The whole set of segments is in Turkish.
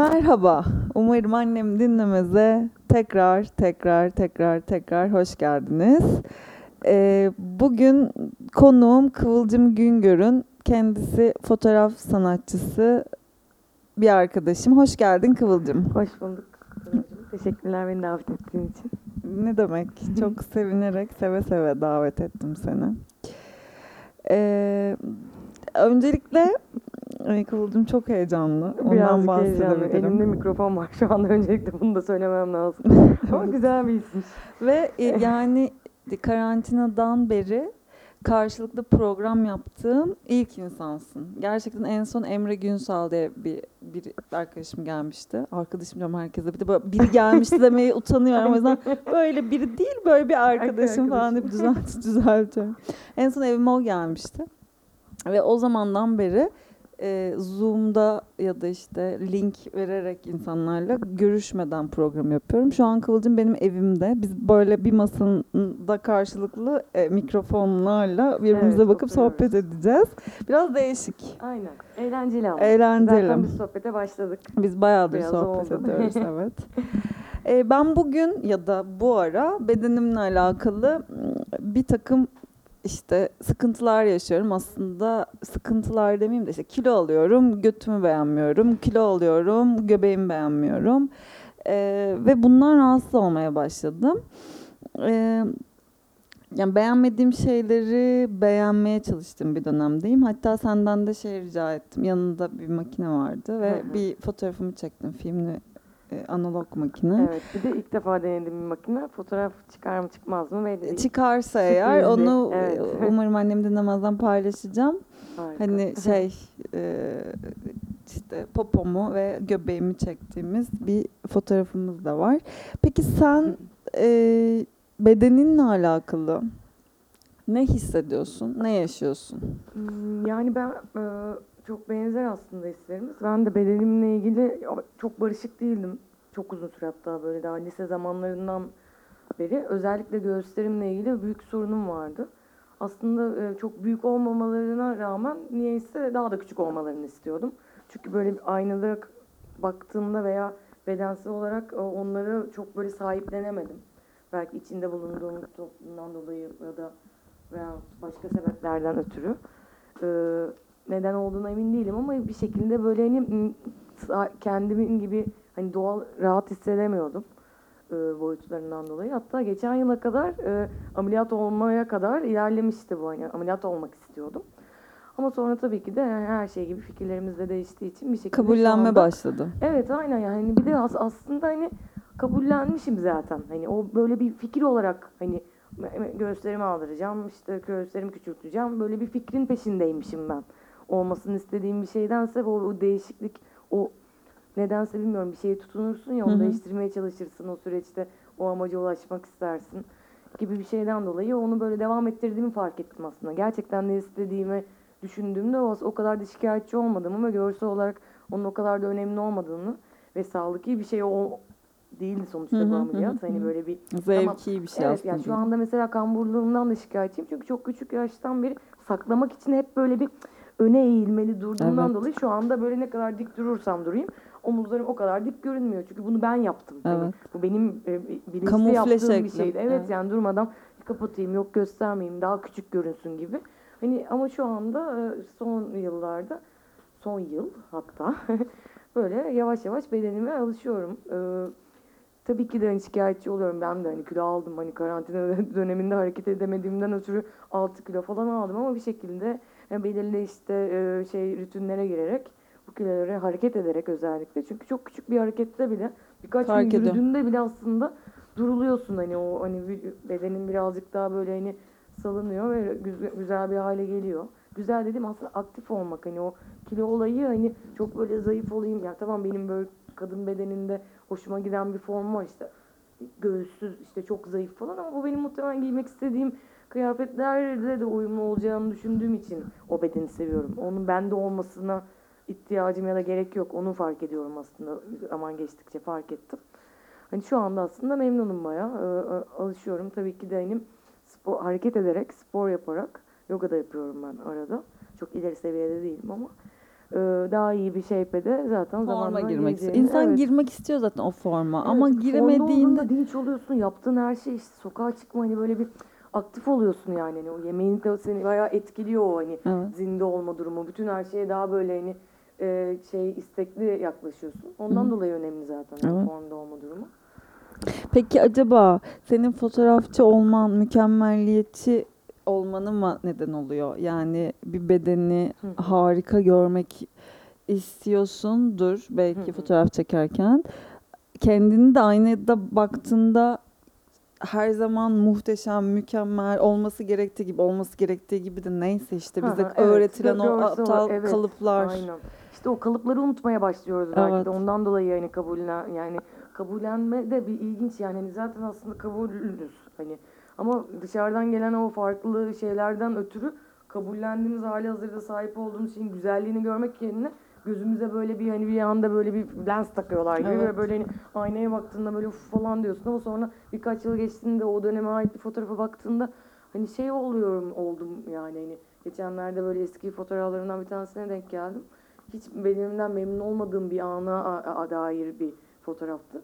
Merhaba. Umarım annem dinlemeze tekrar tekrar tekrar tekrar hoş geldiniz. Ee, bugün konuğum Kıvılcım Güngör'ün kendisi fotoğraf sanatçısı bir arkadaşım. Hoş geldin Kıvılcım. Hoş bulduk. Kıvılcım. Teşekkürler beni davet ettiğin için. Ne demek? Çok sevinerek, seve seve davet ettim seni. Ee, öncelikle ay Kıvılcım çok heyecanlı. Ondan Birazcık bahsedebilirim. Elimde mikrofon var şu anda. Öncelikle bunu da söylemem lazım. Ama güzel bir ismiş. Ve e, yani karantinadan beri karşılıklı program yaptığım ilk insansın. Gerçekten en son Emre Günsal diye bir, bir arkadaşım gelmişti. Arkadaşım diyorum herkese. Bir de böyle biri gelmişti demeye utanıyorum. O yüzden böyle biri değil böyle bir arkadaşım falan deyip düzelt, düzeltiyorum. En son evime o gelmişti. Ve o zamandan beri e, Zoom'da ya da işte link vererek insanlarla görüşmeden program yapıyorum. Şu an Kıvılcım benim evimde. Biz böyle bir masada karşılıklı e, mikrofonlarla birbirimize Evet, bakıp oturuyoruz. sohbet edeceğiz. Biraz değişik. Aynen. Eğlenceli ama. Eğlenceli. Zaten biz sohbete başladık. Biz bayağıdır Biraz sohbet oldu. ediyoruz evet. Ee, ben bugün ya da bu ara bedenimle alakalı mm, bir takım işte sıkıntılar yaşıyorum. Aslında sıkıntılar demeyeyim de işte kilo alıyorum, götümü beğenmiyorum, kilo alıyorum, göbeğimi beğenmiyorum. Ee, ve bundan rahatsız olmaya başladım. Ee, yani beğenmediğim şeyleri beğenmeye çalıştığım bir dönemdeyim. Hatta senden de şey rica ettim. Yanında bir makine vardı ve bir fotoğrafımı çektim. Filmli e, analog makine. Evet. Bir de ilk defa denediğim bir makine. Fotoğraf çıkar mı çıkmaz mı belli değil. Çıkarsa eğer onu evet. e, umarım annem dinlemezden paylaşacağım. Harika. Hani şey e, işte popomu ve göbeğimi çektiğimiz bir fotoğrafımız da var. Peki sen e, bedeninle alakalı ne hissediyorsun, ne yaşıyorsun? Hmm, Yani ben e, çok benzer aslında hislerimiz. Ben de bedenimle ilgili çok barışık değildim. Çok uzun süre hatta böyle daha lise zamanlarından beri. Özellikle göğüslerimle ilgili büyük sorunum vardı. Aslında e, çok büyük olmamalarına rağmen niyeyse daha da küçük olmalarını istiyordum. Çünkü böyle bir aynada baktığımda veya bedensel olarak e, onları çok böyle sahiplenemedim. Belki içinde bulunduğum toplumdan dolayı ya da veya başka sebeplerden ötürü. Ee, neden olduğuna emin değilim ama bir şekilde böyle hani kendimin gibi hani doğal rahat hissedemiyordum e, boyutlarından dolayı. Hatta geçen yıla kadar e, ameliyat olmaya kadar ilerlemişti bu hani ameliyat olmak istiyordum. Ama sonra tabii ki de her şey gibi fikirlerimiz de değiştiği için bir şekilde Kabullenme anda- başladı. Evet aynen yani bir de as- aslında hani kabullenmişim zaten. Hani o böyle bir fikir olarak hani göğüslerimi aldıracağım, işte göğüslerimi küçülteceğim. Böyle bir fikrin peşindeymişim ben. Olmasını istediğim bir şeydense o, o değişiklik, o nedense bilmiyorum bir şeye tutunursun ya onu hı. değiştirmeye çalışırsın o süreçte o amaca ulaşmak istersin gibi bir şeyden dolayı onu böyle devam ettirdiğimi fark ettim aslında. Gerçekten ne istediğimi düşündüğümde o, o kadar da şikayetçi olmadığımı ve görsel olarak onun o kadar da önemli olmadığını ve sağlıklı bir şey o değildi sonuçta Hı hı, bu ameliyat. hı Hani böyle bir Zevki bir şey evet, aslında. yani şu anda mesela kamburluğumdan da şikayetçiyim. Çünkü çok küçük yaştan beri saklamak için hep böyle bir öne eğilmeli durduğumdan Evet. dolayı şu anda böyle ne kadar dik durursam durayım omuzlarım o kadar dik görünmüyor. Çünkü bunu ben yaptım. Evet. bu benim e, bilinçli Kamufle yaptığım bir şekli. şeydi. Evet, Evet. yani durmadan kapatayım yok göstermeyeyim daha küçük görünsün gibi. Hani ama şu anda e, son yıllarda son yıl hatta böyle yavaş yavaş bedenime alışıyorum. Ee, tabii ki de hani şikayetçi oluyorum. Ben de hani kilo aldım. Hani karantina döneminde hareket edemediğimden ötürü 6 kilo falan aldım ama bir şekilde belirli işte e, şey rutinlere girerek bu kiloları hareket ederek özellikle. Çünkü çok küçük bir harekette bile birkaç Fark gün yürüdüğünde bile aslında duruluyorsun hani o hani bedenin birazcık daha böyle hani salınıyor ve güzel, bir hale geliyor. Güzel dediğim aslında aktif olmak hani o kilo olayı hani çok böyle zayıf olayım ya tamam benim böyle kadın bedeninde hoşuma giden bir form var işte göğüssüz işte çok zayıf falan ama bu benim muhtemelen giymek istediğim kıyafetlerle de uyumlu olacağını düşündüğüm için o bedeni seviyorum. Onun bende olmasına ihtiyacım ya da gerek yok. Onu fark ediyorum aslında. Zaman geçtikçe fark ettim. Hani şu anda aslında memnunum bayağı. Ee, alışıyorum. Tabii ki de hani spor, hareket ederek, spor yaparak yoga da yapıyorum ben arada. Çok ileri seviyede değilim ama e, daha iyi bir shape'e de zaten Forma zamanla girmek istiyor. İnsan Evet. girmek istiyor zaten o forma Evet, ama giremediğinde dinç oluyorsun. Yaptığın her şey işte sokağa çıkma hani böyle bir aktif oluyorsun yani. Hani o yemeğin de seni bayağı etkiliyor o hani Evet. zinde olma durumu. Bütün her şeye daha böyle hani e, şey istekli yaklaşıyorsun. Ondan Hı. dolayı önemli zaten Evet. formda olma durumu. Peki acaba senin fotoğrafçı olman mükemmelliyetçi olmanı mı neden oluyor? Yani bir bedeni Hı harika görmek istiyorsundur belki hı. fotoğraf çekerken. Kendini de aynada baktığında her zaman muhteşem, mükemmel olması gerektiği gibi olması gerektiği gibi de neyse işte bize hı, evet. öğretilen o aptal evet. kalıplar. Aynen. İşte o kalıpları unutmaya başlıyoruz belki Evet. de. Ondan dolayı yani kabullen yani kabullenme de bir ilginç yani hani zaten aslında kabulünüz hani ama dışarıdan gelen o farklı şeylerden ötürü kabullendiğimiz hali hazırda sahip olduğumuz şeyin güzelliğini görmek yerine gözümüze böyle bir hani bir anda böyle bir lens takıyorlar gibi Evet. ve böyle hani aynaya baktığında böyle uf falan diyorsun ama sonra birkaç yıl geçtiğinde o döneme ait bir fotoğrafa baktığında hani şey oluyorum oldum yani hani geçenlerde böyle eski fotoğraflarımdan bir tanesine denk geldim hiç bedenimden memnun olmadığım bir ana dair bir fotoğraftı.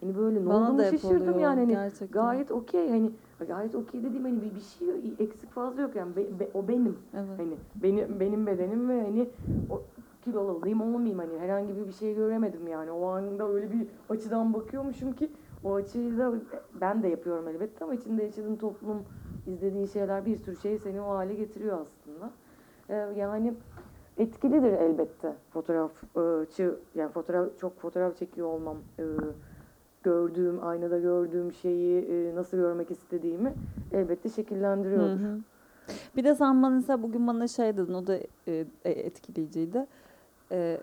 Hani böyle ne hep şaşırdım oluyor, yani hani gerçekten. gayet okey hani gayet okey dediğim hani bir, bir şey eksik fazla yok yani Be- be- o benim Evet. hani benim benim bedenim ve hani o kilolu olayım olmayayım hani herhangi bir şey göremedim yani o anda öyle bir açıdan bakıyormuşum ki o açıyı da ben de yapıyorum elbette ama içinde yaşadığın toplum izlediğin şeyler bir sürü şey seni o hale getiriyor aslında. Ee, yani etkilidir elbette fotoğrafçı yani fotoğraf çok fotoğraf çekiyor olmam e, gördüğüm aynada gördüğüm şeyi e, nasıl görmek istediğimi elbette şekillendiriyordur. Hı hı. Bir de sen bana bugün bana şey dedin o da e, e, etkileyiciydi. E,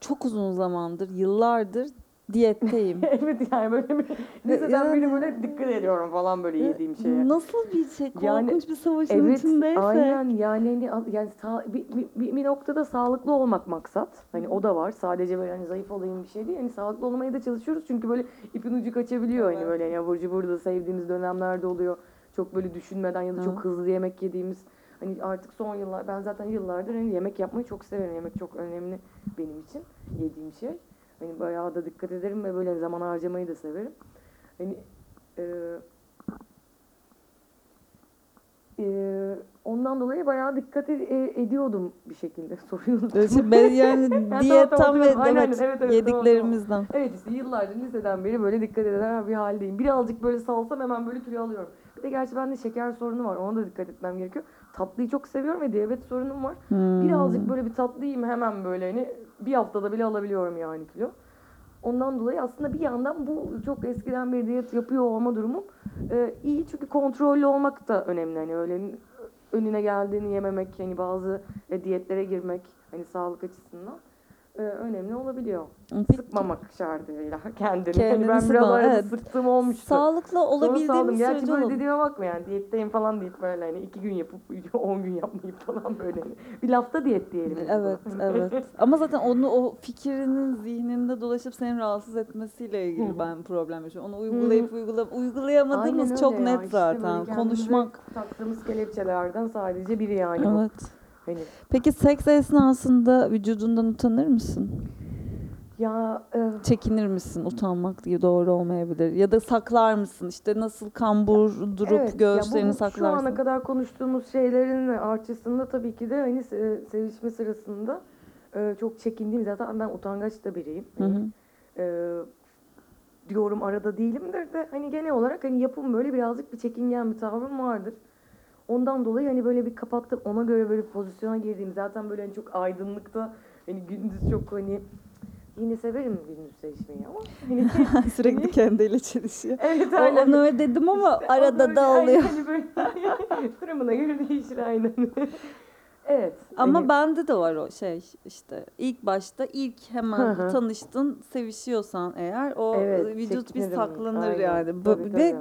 çok uzun zamandır, yıllardır diyetteyim. evet yani böyle bir liseden yani- beri böyle dikkat ediyorum falan böyle yediğim şeye. Nasıl bir şey? Korkunç Yani- bir savaşın Evet, içindeysek. aynen yani hani yani sağ- bir, bir, bir, noktada sağlıklı olmak maksat. Hani o da var. Sadece böyle hani zayıf olayım bir şey değil. Hani sağlıklı olmaya da çalışıyoruz çünkü böyle ipin ucu kaçabiliyor. Hani Evet. böyle yani abur cubur da sevdiğimiz dönemlerde oluyor. Çok böyle düşünmeden ya da çok Evet. hızlı yemek yediğimiz. Hani artık son yıllar ben zaten yıllardır hani yemek yapmayı çok severim. Yemek çok önemli benim için yediğim şey. Hani bayağı da dikkat ederim ve böyle zaman harcamayı da severim. Hani e, e, ondan dolayı bayağı dikkat ed- e- ediyordum bir şekilde. Soruyorsunuz. Ben yani tamam, diyetten tamam, ve tamam. Evet, evet, evet, tamam, yediklerimizden. Evet işte yıllardır liseden beri böyle dikkat eden bir haldeyim. Birazcık böyle salsam hemen böyle kilo alıyorum. Bir de gerçi bende şeker sorunu var. Ona da dikkat etmem gerekiyor. Tatlıyı çok seviyorum ve diyabet sorunum var. Hmm. Birazcık böyle bir tatlı yiyeyim hemen böyle hani bir haftada bile alabiliyorum yani kilo. Ondan dolayı aslında bir yandan bu çok eskiden beri diyet yapıyor olma durumum e, iyi çünkü kontrollü olmak da önemli. Hani öyle önüne geldiğini yememek, hani bazı e, diyetlere girmek hani sağlık açısından e, önemli olabiliyor. Peki, Sıkmamak şartıyla kendini. Kendini hani ben biraz sıkma, arada evet. sıktığım olmuştu. Sağlıklı Sonra saldım. olabildiğimiz Gerçi sürece böyle dediğime bakma yani diyetteyim falan deyip böyle hani iki gün yapıp on gün yapmayıp falan böyle. hani. Bir lafta diyet diyelim. Evet, evet. Ama zaten onu o fikrinin zihninde dolaşıp seni rahatsız etmesiyle ilgili Hı. ben problem yaşıyorum. Onu uygulayıp uygulayıp uygulayamadığımız Aynen çok öyle ya. net İşte zaten. Konuşmak. Taktığımız kelepçelerden sadece biri yani bu. Hani Peki seks esnasında vücudundan utanır mısın? ya e, Çekinir misin? Utanmak diye doğru olmayabilir. Ya da saklar mısın? İşte nasıl kambur durup Evet, göğüslerini bu, Şu ana saklarsın. kadar konuştuğumuz şeylerin açısında tabii ki de hani se- sevişme sırasında e, çok çekindiğim zaten ben utangaç da biriyim. Hı Hani, hı. e, diyorum arada değilimdir de hani genel olarak hani yapım böyle birazcık bir çekingen bir tavrım vardır. Ondan dolayı hani böyle bir kapattım ona göre böyle pozisyona girdiğim zaten böyle hani çok aydınlıkta hani gündüz çok hani yine severim gündüz sevişmeyi ama hani Sürekli kendiyle çelişiyor. evet aynen. Onu öyle dedim ama arada Böyle da oluyor. Hani böyle durumuna göre değişir aynen. Evet. Ama hani- bende de var o şey işte ilk başta ilk hemen Hı hı. tanıştın sevişiyorsan eğer o Evet, vücut bir saklanır Aynen, yani. Tabii, Ve tabii.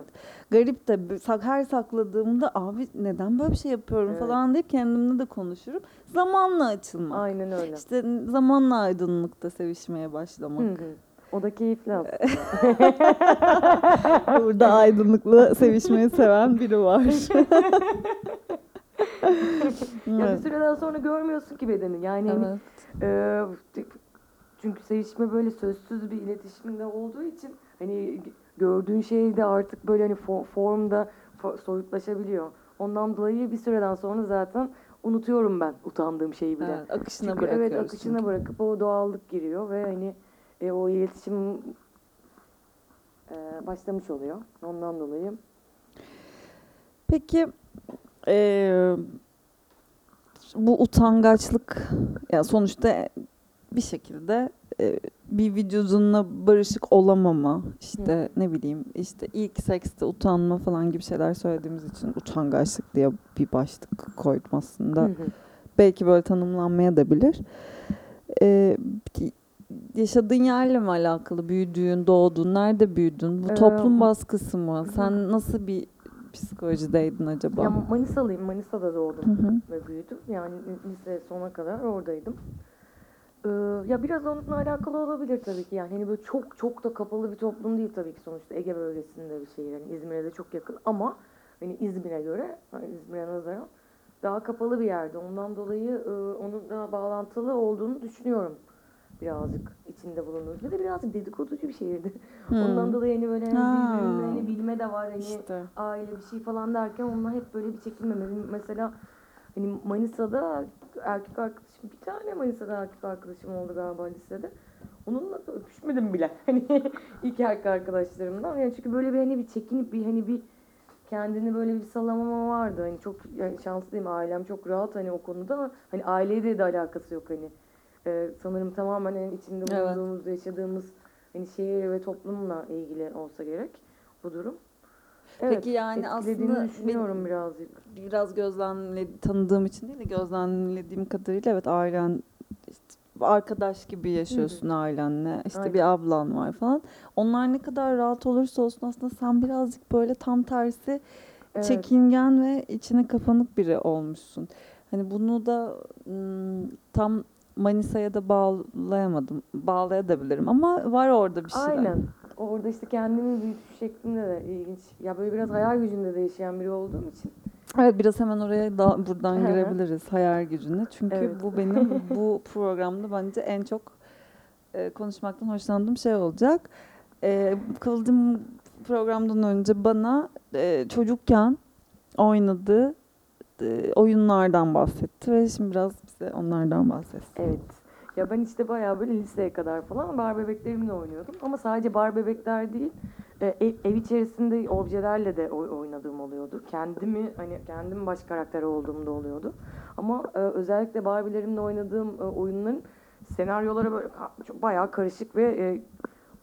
garip de her sakladığımda abi neden böyle bir şey yapıyorum Evet. falan deyip kendimle de konuşurum. Zamanla açılmak. Aynen öyle. İşte zamanla aydınlıkta sevişmeye Hı başlamak. hı. O da keyifli aslında. Burada aydınlıkla sevişmeyi seven biri var. Ya bir süreden sonra görmüyorsun ki bedeni. Yani hani, Evet. Ee, çünkü sevişme böyle sözsüz bir iletişimde olduğu için hani gördüğün şey de artık böyle hani fo- formda fo- soyutlaşabiliyor. Ondan dolayı bir süreden sonra zaten unutuyorum ben utandığım şeyi bile. Evet, akışına Çünkü bırakıyoruz. evet akışına çünkü. bırakıp o doğallık giriyor ve hani e, o iletişim e, başlamış oluyor. Ondan dolayı Peki eee, bu utangaçlık ya sonuçta bir şekilde e, bir vücudunla barışık olamama işte ne bileyim işte ilk sekste utanma falan gibi şeyler söylediğimiz için utangaçlık diye bir başlık koydum aslında. Hı hı. Belki böyle tanımlanmaya da bilir. Ee, yaşadığın yerle mi alakalı? Büyüdüğün, doğduğun, nerede büyüdün? Bu toplum baskısı mı? hı. Sen nasıl bir psikolojideydin acaba? ya Manisalıyım. Manisa'da doğdum. Hı hı. ve büyüdüm. Yani lise sona kadar oradaydım. Ee, ya biraz onunla alakalı olabilir tabii ki. Yani hani böyle çok çok da kapalı bir toplum değil tabii ki sonuçta Ege bölgesinde bir şehir. Yani İzmir'e de çok yakın ama hani İzmir'e göre, hani İzmir'e nazaran daha kapalı bir yerde. Ondan dolayı e, onun da bağlantılı olduğunu düşünüyorum birazcık içinde bulunduğumuz. Bir de birazcık dedikoducu bir şehirdi. Hmm. Ondan dolayı hani böyle hani Ha. birbirini hani bilme de var hani İşte. aile bir şey falan derken onunla hep böyle bir çekilmeme. Mesela hani Manisa'da erkek arkadaşım bir tane Manisa'da erkek arkadaşım oldu galiba lisede. Onunla da öpüşmedim bile. Hani ilk erkek arkadaşlarımdan. Yani çünkü böyle bir hani bir çekinip bir hani bir kendini böyle bir salamama vardı. Hani çok yani şanslıyım ailem çok rahat hani o konuda ama hani aileyle de alakası yok hani. Ee, sanırım tamamen hani içinde Evet. bulunduğumuz, yaşadığımız hani şehir ve toplumla ilgili olsa gerek bu durum. Peki yani aslında düşünüyorum birazcık. Biraz gözlemle tanıdığım için değil de gözlemlediğim kadarıyla evet ailen işte arkadaş gibi yaşıyorsun ailenle. İşte Aynen. bir ablan var falan. Onlar ne kadar rahat olursa olsun aslında sen birazcık böyle tam tersi Evet. çekingen ve içine kapanık biri olmuşsun. Hani bunu da ım, tam Manisa'ya da bağlayamadım. Bağlayabilirim ama var orada bir şeyler. Aynen. Orada işte kendimi büyütüş şeklinde de ilginç. Ya böyle biraz hayal gücünde de yaşayan biri olduğum için. Evet biraz hemen oraya da buradan girebiliriz hayal gücüne. Çünkü Evet. bu benim bu programda bence en çok e, konuşmaktan hoşlandığım şey olacak. E, Kıvılcım programdan önce bana e, çocukken oynadığı e, oyunlardan bahsetti ve şimdi biraz bize onlardan bahsetsin. Evet. Ya ben işte bayağı böyle liseye kadar falan bar bebeklerimle oynuyordum. Ama sadece bar bebekler değil, e, ev, ev içerisinde objelerle de oy- oynadığım oluyordu. Kendimi hani kendim baş karakter olduğum da oluyordu. Ama e, özellikle Barbie'lerimle oynadığım e, oyunların senaryoları böyle bayağı karışık ve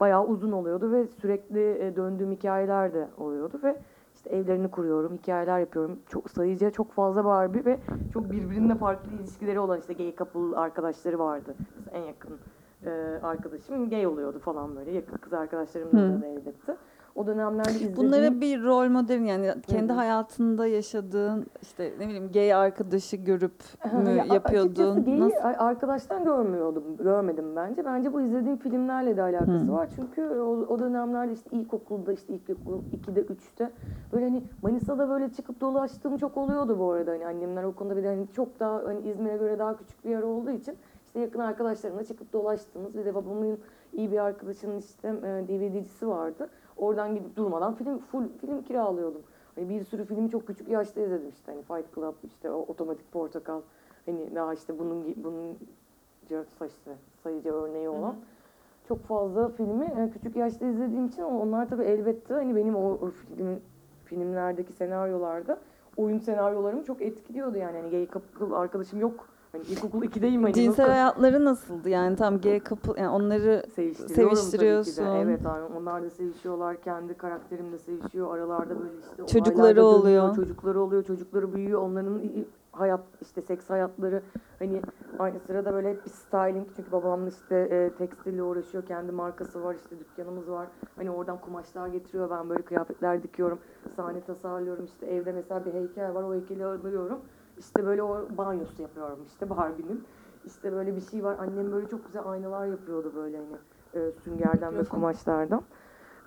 bayağı uzun oluyordu ve sürekli döndüğüm hikayeler de oluyordu ve işte evlerini kuruyorum, hikayeler yapıyorum. Çok sayıca çok fazla Barbie ve çok birbirine farklı ilişkileri olan işte gay couple arkadaşları vardı. Mesela en yakın e, arkadaşım gay oluyordu falan böyle. Yakın kız arkadaşlarım da elbette. O dönemlerde izlediğim... Bunlara bir rol model yani kendi hı. hayatında yaşadığın işte ne bileyim gay arkadaşı görüp mü Ya, yapıyordun? Gay'i Nasıl? arkadaştan görmüyordum, görmedim bence. Bence bu izlediğim filmlerle de alakası Hı. var. Çünkü o, o dönemlerde işte ilkokulda, işte ilkokul 2'de, 3'te böyle hani Manisa'da böyle çıkıp dolaştığım çok oluyordu bu arada. Hani annemler o konuda bir de hani çok daha hani İzmir'e göre daha küçük bir yer olduğu için işte yakın arkadaşlarımla çıkıp dolaştığımız bir de babamın iyi bir arkadaşının işte DVD'cisi vardı. Oradan gidip durmadan film full film kiralıyordum. Hani bir sürü filmi çok küçük yaşta izledim işte. Hani Fight Club, işte o Otomatik Portakal. Hani daha işte bunun bunun işte sayıcı örneği olan çok fazla filmi e, küçük yaşta izlediğim için onlar tabii elbette hani benim o, o film, filmlerdeki senaryolarda oyun senaryolarımı çok etkiliyordu yani. Hani gay couple arkadaşım yok. Hani ilkokul 2'deyim hani. Cinsel nasıl hayatları nasıldı? Yani tam gay couple yani onları seviştiriyorsun. Evet yani onlar da sevişiyorlar. Kendi karakterim de sevişiyor. Aralarda böyle işte Çocukları oluyor. Çocukları oluyor. Çocukları büyüyor. Onların hayat işte seks hayatları hani aynı sırada böyle hep bir styling çünkü babamla işte e, tekstille uğraşıyor. Kendi markası var işte dükkanımız var. Hani oradan kumaşlar getiriyor. Ben böyle kıyafetler dikiyorum. Sahne tasarlıyorum. İşte evde mesela bir heykel var. O heykeli alıyorum. İşte böyle o banyosu yapıyorum işte Barbie'nin. İşte böyle bir şey var. Annem böyle çok güzel aynalar yapıyordu böyle hani e, süngerden ve kumaşlardan.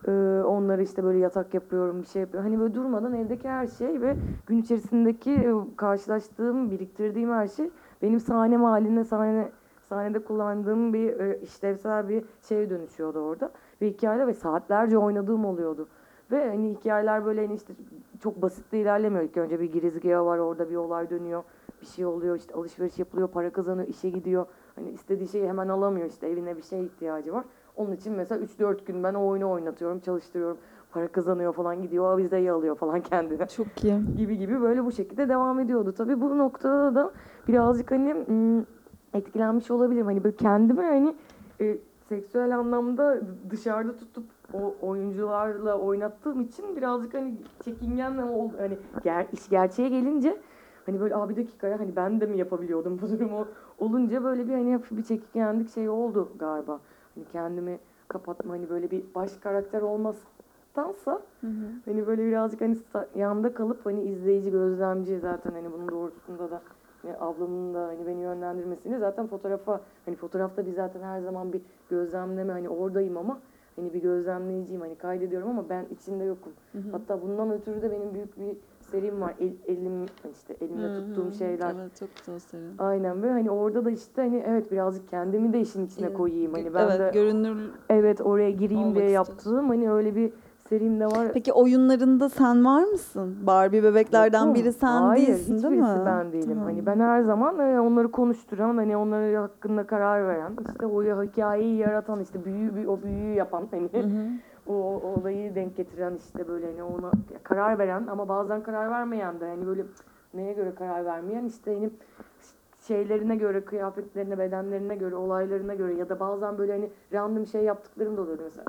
Ee, onları işte böyle yatak yapıyorum, bir şey yapıyorum. Hani böyle durmadan evdeki her şey ve gün içerisindeki e, karşılaştığım, biriktirdiğim her şey benim sahnem haline, sahne sahnede kullandığım bir e, işlevsel bir şeye dönüşüyordu orada. Ve hikayeler ve saatlerce oynadığım oluyordu. Ve hani hikayeler böyle hani işte çok basit de ilerlemiyor. İlk önce bir girizgahı var, orada bir olay dönüyor. Bir şey oluyor, işte alışveriş yapılıyor, para kazanıyor, işe gidiyor. Hani istediği şeyi hemen alamıyor işte evine bir şeye ihtiyacı var. Onun için mesela 3-4 gün ben o oyunu oynatıyorum, çalıştırıyorum. Para kazanıyor falan gidiyor, avizeyi alıyor falan kendine Çok iyi. gibi gibi böyle bu şekilde devam ediyordu. Tabii bu noktada da birazcık hani etkilenmiş olabilirim. Hani böyle kendimi hani e, seksüel anlamda dışarıda tutup o oyuncularla oynattığım için birazcık hani çekingen oldu. Hani ger iş gerçeğe gelince hani böyle abi dakika ya hani ben de mi yapabiliyordum bu durumu olunca böyle bir hani hafif bir çekingenlik şey oldu galiba. Hani kendimi kapatma hani böyle bir baş karakter olmaktansa Hani böyle birazcık hani yanda kalıp hani izleyici, gözlemci zaten hani bunun doğrultusunda da hani ablamın da hani beni yönlendirmesini zaten fotoğrafa hani fotoğrafta bir zaten her zaman bir gözlemleme hani oradayım ama hani bir gözlemleyiciyim hani kaydediyorum ama ben içinde yokum. Hatta bundan ötürü de benim büyük bir serim var. El, elim işte elimde tuttuğum şeyler. Evet çok güzel serin. Aynen ve hani orada da işte hani evet birazcık kendimi de işin içine koyayım. Hani ben evet de görünür. evet oraya gireyim diye yaptığım hani öyle bir serim de var. Peki oyunlarında sen var mısın? Barbie bebeklerden Yokum. biri sen Hayır, değilsin değil mi? hiçbirisi ben değilim. Tamam. Hani ben her zaman e, onları konuşturan, hani onları hakkında karar veren, işte o hikayeyi yaratan, işte büyü, o büyüyü yapan, hani Hı hı. o, o olayı denk getiren işte böyle hani ona karar veren ama bazen karar vermeyen de hani böyle neye göre karar vermeyen işte hani şeylerine göre, kıyafetlerine, bedenlerine göre, olaylarına göre ya da bazen böyle hani random şey yaptıklarım da oluyordu mesela.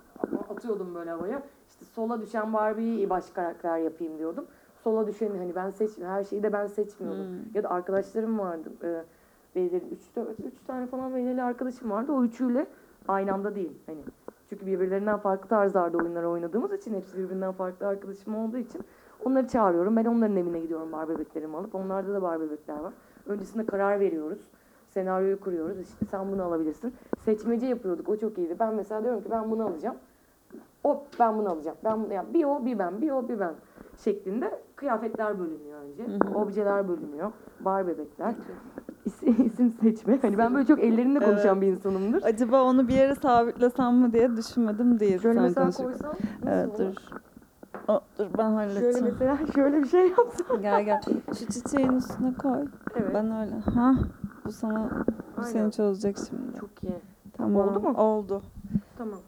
Atıyordum böyle havaya. İşte sola düşen Barbie'yi baş karakter yapayım diyordum. Sola düşeni hani ben seç her şeyi de ben seçmiyordum. Hmm. Ya da arkadaşlarım vardı. E, belirli üç, dört, üç tane falan belirli arkadaşım vardı. O üçüyle aynı anda değil. Hani çünkü birbirlerinden farklı tarzlarda oyunlar oynadığımız için hepsi birbirinden farklı arkadaşım olduğu için onları çağırıyorum. Ben onların evine gidiyorum bar bebeklerimi alıp. Onlarda da bar bebekler var. Öncesinde karar veriyoruz. Senaryoyu kuruyoruz. İşte sen bunu alabilirsin. Seçmece yapıyorduk. O çok iyiydi. Ben mesela diyorum ki ben bunu alacağım. O ben bunu alacağım. Ben bunu, yani bir o bir ben, bir o bir ben şeklinde kıyafetler bölünüyor önce. Hı hı. Objeler bölünüyor. Bar bebekler. İsim, isim seçme. Hani ben böyle çok ellerinde konuşan bir insanımdır. Acaba onu bir yere sabitlesem mi diye düşünmedim değil. Şöyle sen mesela koysam Evet olur? dur. O, dur ben halledeceğim. Şöyle mesela şöyle bir şey yapsam. Gel gel. Şu çiçeğin üstüne koy. Evet. Ben öyle. Ha? Bu sana bu Aynen. seni çözecek şimdi. Çok iyi. Tamam. Oldu mu? Oldu. Tamam.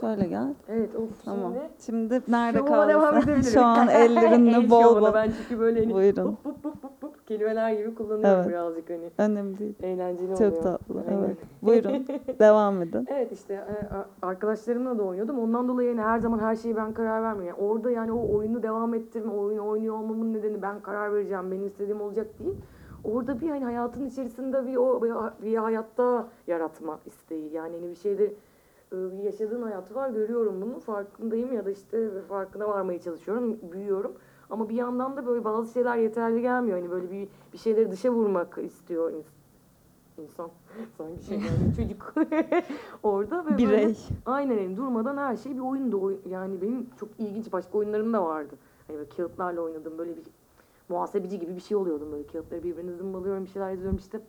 Şöyle gel. Evet o Tamam. şimdi Şimdi, nerede kaldın? Şu an El ellerinle bol şovuna. bol. Ben çünkü böyle hani Buyurun. Bup bup bup bup bup kelimeler gibi kullanıyorum Evet. birazcık hani. Önemli değil. Eğlenceli oluyor. Çok tatlı. Aynen. Evet. Buyurun. Devam edin. Evet işte e, arkadaşlarımla da oynuyordum. Ondan dolayı yani her zaman her şeyi ben karar vermiyorum. Yani orada yani o oyunu devam ettirme, oyunu oynuyor olmamın nedeni ben karar vereceğim, benim istediğim olacak değil. Orada bir hani hayatın içerisinde bir o bir, hayatta yaratma isteği. Yani hani bir şeyleri e, yaşadığın hayatı var görüyorum bunu farkındayım ya da işte farkına varmaya çalışıyorum, büyüyorum. Ama bir yandan da böyle bazı şeyler yeterli gelmiyor. Hani böyle bir bir şeyleri dışa vurmak istiyor ins- insan. Sanki şey yani çocuk orada ve böyle Birey. Aynen öyle. Durmadan her şey bir oyundu. Oy- Yani benim çok ilginç başka oyunlarım da vardı. Hani böyle kağıtlarla oynadım. Böyle bir muhasebeci gibi bir şey oluyordum. Böyle kağıtları birbirine zımbalıyorum, bir şeyler yazıyorum işte.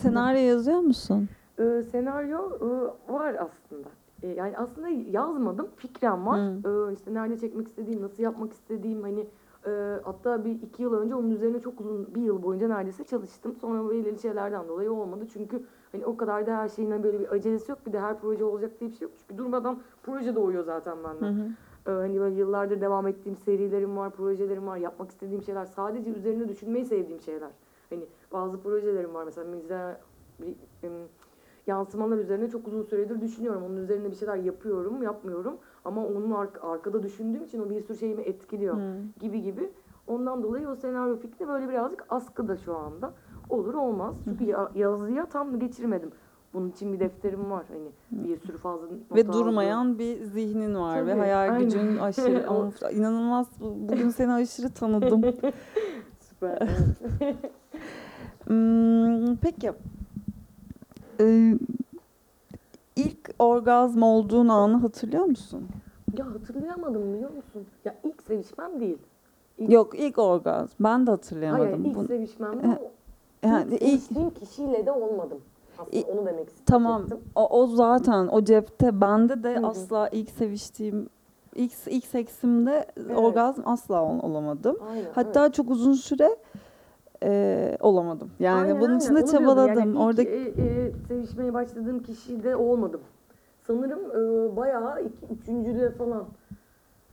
Senaryo yazıyor musun? Ee, senaryo e, var aslında. E, yani aslında yazmadım. Fikrem var. Ee, işte nerede çekmek istediğim, nasıl yapmak istediğim hani e, hatta bir iki yıl önce onun üzerine çok uzun bir yıl boyunca neredeyse çalıştım. Sonra belirli şeylerden dolayı olmadı. Çünkü hani o kadar da her şeyin hani böyle bir acelesi yok. Bir de her proje olacak diye bir şey yok. Çünkü durmadan proje doğuyor zaten benden. Hı hı. Ee, hani böyle yıllardır devam ettiğim serilerim var, projelerim var, yapmak istediğim şeyler. Sadece üzerine düşünmeyi sevdiğim şeyler. Hani bazı projelerim var mesela mizah, bir, em, yansımalar üzerine çok uzun süredir düşünüyorum. Onun üzerine bir şeyler yapıyorum, yapmıyorum. Ama onun ar- arkada düşündüğüm için o bir sürü şeyimi etkiliyor Hı. gibi gibi. Ondan dolayı o senaryo fikri böyle birazcık askıda şu anda. Olur olmaz. Çünkü ya- yazıya tam geçirmedim. Bunun için bir defterim var. Hani bir sürü fazla Ve durmayan bir zihnin var ve Tabii, hayal aynen. gücün aşırı. İnanılmaz. Bu- Bugün seni aşırı tanıdım. Süper. Hmm, peki. Ee, ilk orgazm olduğun anı hatırlıyor musun? ya hatırlayamadım biliyor musun? Ya ilk sevişmem değil. İlk, Yok ilk orgazm. Ben de hatırlayamadım. Hayır ilk Bu- sevişmemde E, o yani ilk ilk kişiyle de olmadım. Aslında onu demek istedim. tamam o, o zaten o cepte bende de Hı hı. asla ilk seviştiğim ilk ilk seksimde Evet. orgazm asla ol- olamadım. Aynen, Hatta çok uzun süre e, olamadım. Yani Aynen, bunun için de çabaladım. Yani Orada e, e, sevişmeye başladığım kişide olmadım. Sanırım e, bayağı iki, üçüncüde falan.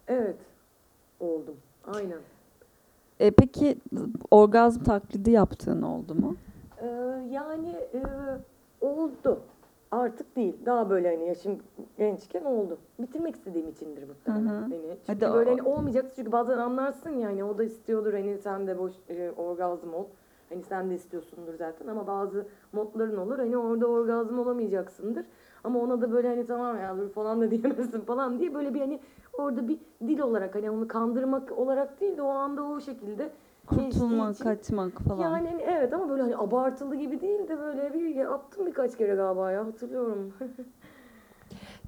Evet. Oldum. Aynen. E, peki orgazm taklidi yaptığın oldu mu? Ee, yani e, oldu. Artık değil. Daha böyle hani yaşım gençken oldu. Bitirmek istediğim içindir muhtemelen. Hı hı. Hani çünkü Hadi böyle o- hani olmayacaktı çünkü bazen anlarsın yani o da istiyordur hani sen de boş e, orgazm ol. Hani sen de istiyorsundur zaten ama bazı modların olur hani orada orgazm olamayacaksındır. Ama ona da böyle hani tamam ya dur falan da diyemezsin falan diye böyle bir hani orada bir dil olarak hani onu kandırmak olarak değil de o anda o şekilde geçtiği Kurtulmak, için- kaçmak falan. yani hani evet ama böyle hani abartılı gibi değil de böyle bir yaptım birkaç kere galiba ya hatırlıyorum.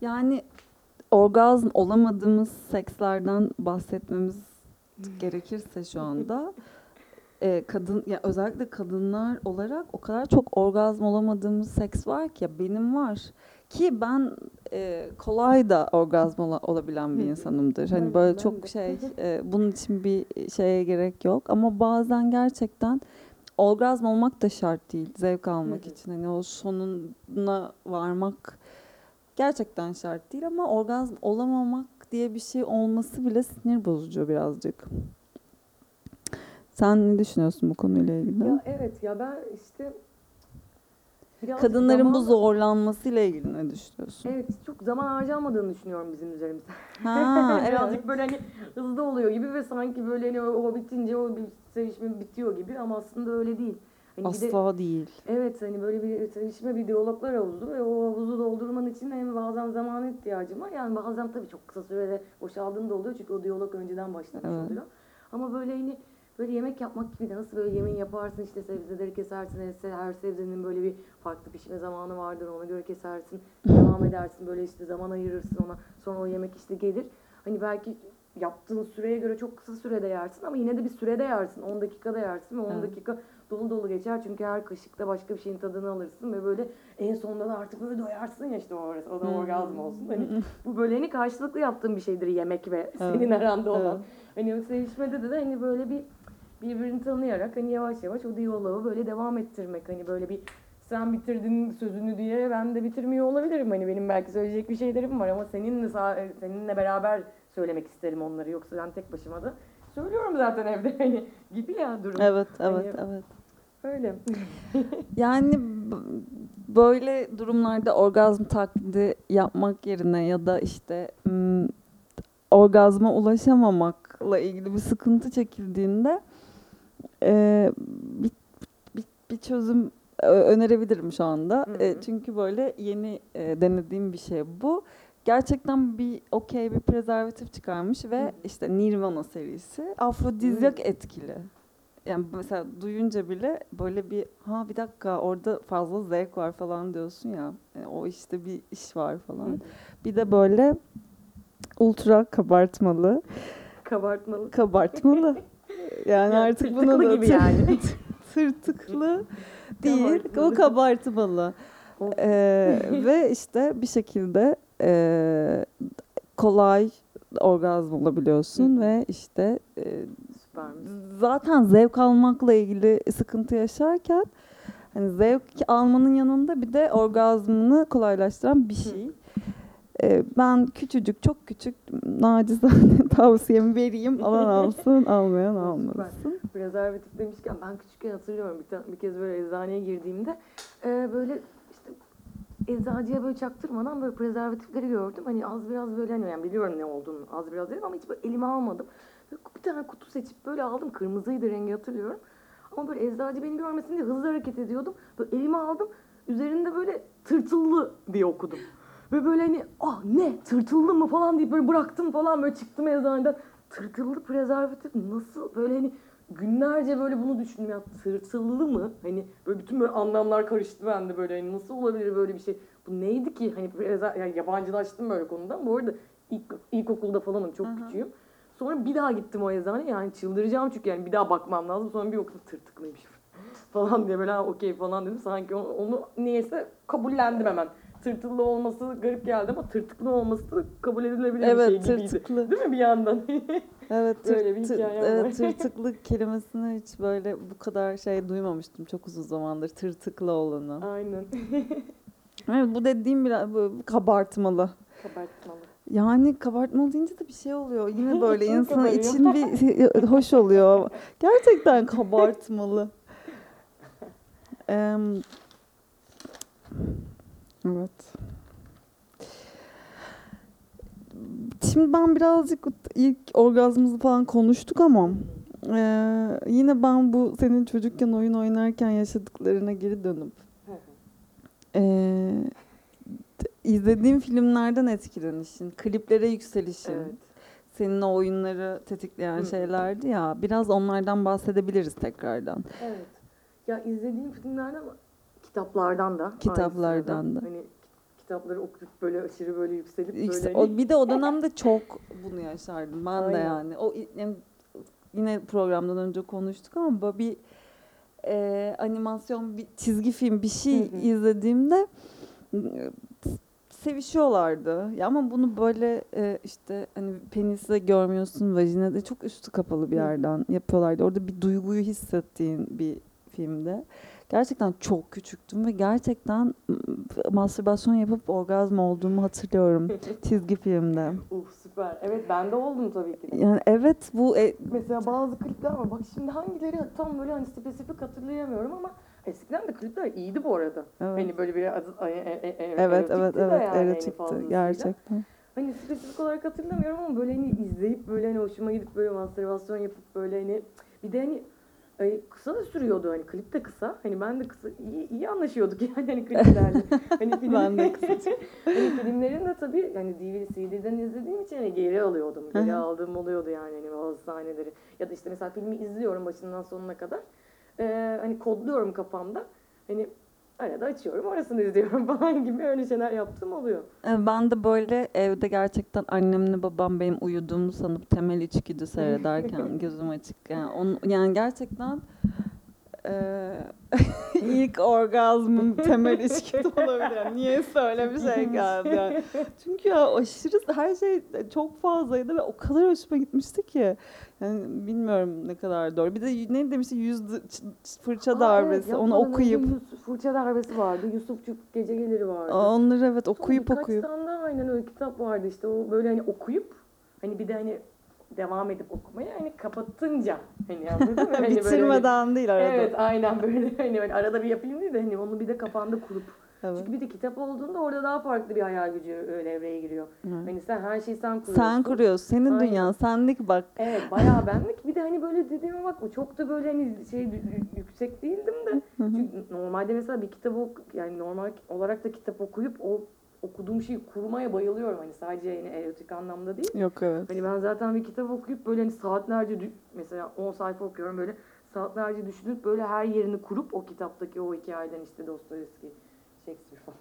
Yani orgazm olamadığımız sekslerden bahsetmemiz gerekirse şu anda e, kadın ya özellikle kadınlar olarak o kadar çok orgazm olamadığımız seks var ki ya benim var ki ben e, kolay da orgazm ola- olabilen bir insanımdır. Hani böyle çok şey e, bunun için bir şeye gerek yok ama bazen gerçekten orgazm olmak da şart değil zevk almak için. Hani o sonuna varmak gerçekten şart değil ama orgazm olamamak diye bir şey olması bile sinir bozucu birazcık. Sen ne düşünüyorsun bu konuyla ilgili? ya evet ya ben işte biraz Kadınların bu zaman- zorlanmasıyla ilgili ne düşünüyorsun? Evet çok zaman harcanmadığını düşünüyorum bizim üzerimizde. Ha, Birazcık evet. böyle hani hızlı oluyor gibi ve sanki böyle hani o, bitince o bir sevişme bitiyor gibi ama aslında öyle değil. Hani bir de- Asla değil. Evet hani böyle bir sevişme bir diyaloglar havuzu ve o havuzu doldurman için hem bazen zamana ihtiyacım var. Yani bazen tabii çok kısa sürede boşaldığında oluyor çünkü o diyalog önceden başlamış Evet. oluyor. Ama böyle hani böyle yemek yapmak gibi de nasıl böyle yemeği yaparsın işte sebzeleri kesersin her, her sebzenin böyle bir farklı pişme zamanı vardır ona göre kesersin devam edersin böyle işte zaman ayırırsın ona sonra o yemek işte gelir. Hani belki yaptığın süreye göre çok kısa sürede yersin ama yine de bir sürede yersin 10 dakikada yersin ve 10 Evet. dakika dolu dolu geçer çünkü her kaşıkta başka bir şeyin tadını alırsın ve böyle en sonunda da artık böyle doyarsın ya işte o, o da orgazm olsun. Hani bu böyle hani karşılıklı yaptığın bir şeydir yemek ve Evet. senin aranda olan. Evet. Hani sevişmede de, de hani böyle bir birbirini tanıyarak hani yavaş yavaş o diyaloğu böyle devam ettirmek. Hani böyle bir sen bitirdin sözünü diye ben de bitirmiyor olabilirim. Hani benim belki söyleyecek bir şeylerim var ama seninle seninle beraber söylemek isterim onları. Yoksa ben tek başıma da söylüyorum zaten evde hani gibi ya durum. Evet, evet, Hani- evet. Öyle. Yani böyle durumlarda orgazm taklidi yapmak yerine ya da işte orgazma ulaşamamakla ilgili bir sıkıntı çekildiğinde e, bir, bir, bir çözüm önerebilirim şu anda. Hı E, hı. çünkü böyle yeni e, denediğim bir şey bu. Gerçekten bir okey bir prezervatif çıkarmış ve Hı. işte Nirvana serisi afrodizyak etkili. Yani mesela duyunca bile böyle bir ha bir dakika orada fazla zevk var falan diyorsun ya. Yani o işte bir iş var falan. Bir de böyle ultra kabartmalı. Kabartmalı. Kabartmalı. Yani Ya, artık buna da gibi yani. tırtıklı değil. O kabartmalı. Ee, ve işte bir şekilde e, kolay orgazm olabiliyorsun Hı. ve işte e, zaten zevk almakla ilgili sıkıntı yaşarken hani zevk almanın yanında bir de orgazmını kolaylaştıran bir şey. Ben küçücük, çok küçük nacizane tavsiyemi vereyim. Alan alsın, almayan almasın. Prezervatif demişken ben küçükken hatırlıyorum bir, ta- bir kez böyle eczaneye girdiğimde e, böyle işte eczacıya böyle çaktırmadan böyle prezervatifleri gördüm. Hani az biraz böyle hani yani biliyorum ne olduğunu az biraz dedim ama hiç böyle elime almadım. Bir tane kutu seçip böyle aldım. Kırmızıydı rengi hatırlıyorum. Ama böyle eczacı beni görmesin diye hızlı hareket ediyordum. Böyle elime aldım. Üzerinde böyle tırtıllı diye okudum. Ve böyle hani ah ne tırtıllı mı falan deyip böyle bıraktım falan böyle çıktım eczaneden. Tırtıllı prezervatif nasıl böyle hani günlerce böyle bunu düşündüm ya tırtıllı mı? Hani böyle bütün böyle anlamlar karıştı bende böyle hani nasıl olabilir böyle bir şey? Bu neydi ki? Hani prezer, yani yabancılaştım böyle konudan. Bu arada ilk, ilkokulda falanım çok Aha. küçüğüm. Sonra bir daha gittim o eczaneye yani çıldıracağım çünkü yani bir daha bakmam lazım. Sonra bir okudum tırtıklıymış falan diye böyle "Ha, okey falan dedim. Sanki onu, onu niyeyse kabullendim hemen. Tırtıllı olması garip geldi ama tırtıklı olması kabul edilebilir bir şey Evet gibiydi. tırtıklı. Değil mi bir yandan? Evet, tır, Öyle bir tır- hikayem var. evet tırtıklı kelimesini hiç böyle bu kadar şey duymamıştım çok uzun zamandır tırtıklı olanı. Aynen. Evet bu dediğim biraz bu kabartmalı. Kabartmalı. Yani kabartmalı deyince de bir şey oluyor. Yine böyle insanın için bir hoş oluyor. Gerçekten kabartmalı. Em, evet. Şimdi ben birazcık ilk orgazmımızı falan konuştuk ama e, yine ben bu senin çocukken oyun oynarken yaşadıklarına geri dönüp e, izlediğim filmlerden etkilenişin, kliplere yükselişin, evet. senin o oyunları tetikleyen Hı. şeylerdi ya. Biraz onlardan bahsedebiliriz tekrardan. Evet. Ya izlediğim filmlerden kitaplardan da. Kitaplardan da. Hani kitapları okuyup böyle aşırı böyle yükselip İşte böyle o, hani- bir de o dönemde çok bunu yaşardım ben de Aynen. yani. O yani yine programdan önce konuştuk ama bir e, animasyon, bir çizgi film bir şey Hı hı. izlediğimde e, sevişiyorlardı. Ya ama bunu böyle e, işte hani penisle görmüyorsun, vajinada çok üstü kapalı bir yerden yapıyorlardı. Orada bir duyguyu hissettiğin bir filmde. Gerçekten çok küçüktüm ve gerçekten mastürbasyon yapıp orgazm olduğumu hatırlıyorum çizgi filmde. Uh süper. Evet ben de oldum tabii ki. Yani evet bu e, Mesela bazı klipler var. Bak şimdi hangileri tam böyle hani spesifik hatırlayamıyorum ama eskiden de klipler iyiydi bu arada. evet Hani böyle bir adı, e, e, e, evet evet evet yani hani erotikti gerçekten. Hani spesifik olarak hatırlamıyorum ama böyle hani izleyip böyle hani hoşuma gidip böyle mastürbasyon yapıp böyle hani bir de hani ay, kısa da sürüyordu hani klip de kısa. Hani ben de kısa iyi, iyi anlaşıyorduk yani hani kliplerle. hani film, Ben de kısa. hani filmlerin de tabii hani DVD, CD'den izlediğim için hani geri alıyordum. Geri aldığım oluyordu yani hani bazı sahneleri. Ya da işte mesela filmi izliyorum başından sonuna kadar. Ee, hani kodluyorum kafamda. Hani arada açıyorum orasını izliyorum falan gibi öyle şeyler yaptığım oluyor. E, Ben de böyle evde gerçekten annemle babam benim uyuduğumu sanıp temel içgüdü seyrederken gözüm açık. Yani, onu, yani gerçekten e, ilk orgazmım temel içgüdü olabilir. Niye öyle bir şey geldi yani. Çünkü ya aşırı her şey çok fazlaydı ve o kadar hoşuma gitmişti ki. Yani bilmiyorum ne kadar doğru. Bir de ne demişti yüz fırça Aa, darbesi. evet, Onu okuyup Yus- fırça darbesi vardı. Yusufçuk gece gelir vardı. onları evet Sonra okuyup birkaç okuyup. tane daha aynen öyle kitap vardı işte o böyle hani okuyup hani bir de hani devam edip okumaya hani kapatınca hani anladın mı? Hani böyle hani- Bitirmeden değil arada. Evet aynen böyle hani böyle arada bir yapayım değil de hani onu bir de kafanda kurup. Evet. Çünkü bir de kitap olduğunda orada daha farklı bir hayal gücü öyle evreye giriyor. Evet. Hani sen her şeyi sen kuruyorsun. Sen kuruyorsun. Senin Aynen. dünyan. Senlik bak. Evet bayağı benlik. Bir de hani böyle dediğime bakma çok da böyle hani şey yüksek değildim de. Hı hı. Çünkü normalde mesela bir kitabı ok- yani normal olarak da kitap okuyup o okuduğum şeyi kurmaya bayılıyorum. Hani sadece yani erotik anlamda değil. Yok evet. Hani ben zaten bir kitap okuyup böyle hani saatlerce mesela 10 sayfa okuyorum böyle saatlerce düşünüp böyle her yerini kurup o kitaptaki o hikayeden işte Dostoyevski, Shakespeare falan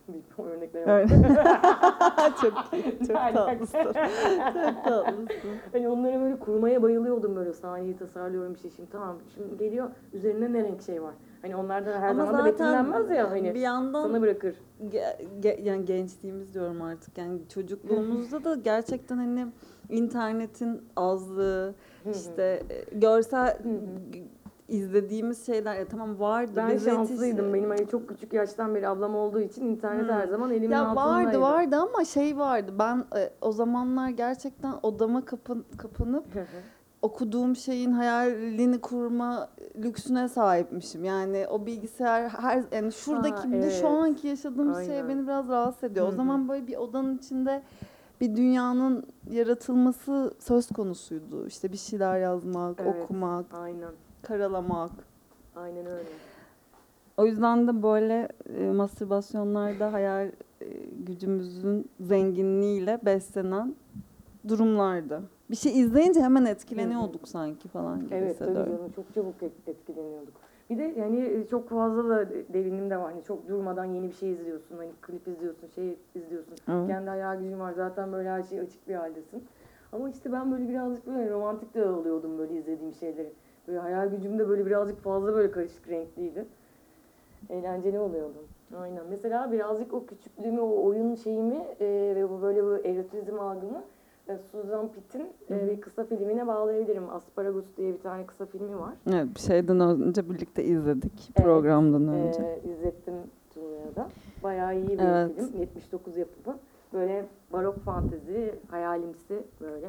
bir örnekler Evet. var. çok çok tatlısın. Çok tatlısın. Hani onları böyle kurmaya bayılıyordum böyle sahneyi tasarlıyorum işte şimdi tamam şimdi geliyor üzerine ne renk şey var. Hani onlardan her Ama zaman da betimlenmez ya hani bir yandan sana bırakır. ge- ge- yani gençliğimiz diyorum artık. Yani çocukluğumuzda da gerçekten hani internetin azlığı, işte e, görsel izlediğimiz şeyler ya tamam vardı. Ben biz yetiş- şanslıydım. Benim hani çok küçük yaştan beri ablam olduğu için internet Hı. her zaman elimin Ya altındaydı. vardı vardı ama şey vardı. Ben e, o zamanlar gerçekten odama kapın, kapanıp okuduğum şeyin hayalini kurma lüksüne sahipmişim. Yani o bilgisayar her yani şuradaki bu evet. şu anki yaşadığımız şey Aynen. beni biraz rahatsız ediyor. Hı O zaman böyle bir odanın içinde bir dünyanın yaratılması söz konusuydu. İşte bir şeyler yazmak, Evet. okumak, Aynen. Karalamak. Aynen öyle. O yüzden de böyle e, mastürbasyonlarda hayal e, gücümüzün zenginliğiyle beslenen durumlardı. Bir şey izleyince hemen etkileniyorduk sanki falan gibi Evet tabii canım çok çabuk et- etkileniyorduk. Bir de yani çok fazla da devinim de var. Hani çok durmadan yeni bir şey izliyorsun. Hani klip izliyorsun, şey izliyorsun. Evet. Kendi hayal gücün var. Zaten böyle her şey açık bir haldesin. Ama işte ben böyle birazcık böyle romantik de alıyordum böyle izlediğim şeyleri. Böyle hayal gücüm de böyle birazcık fazla böyle karışık renkliydi. Eğlenceli oluyordu. Aynen. Mesela birazcık o küçüklüğümü, o oyun şeyimi e, ve bu böyle bu erotizm algımı e, Susan Pitt'in e, bir kısa filmine bağlayabilirim. Asparagus diye bir tane kısa filmi var. Evet, bir şeyden önce birlikte izledik Evet, programdan önce. Ee, izlettim Tuğla'ya da. Bayağı iyi bir Evet. film. 79 yapımı. Böyle barok fantezi, hayalimsi böyle.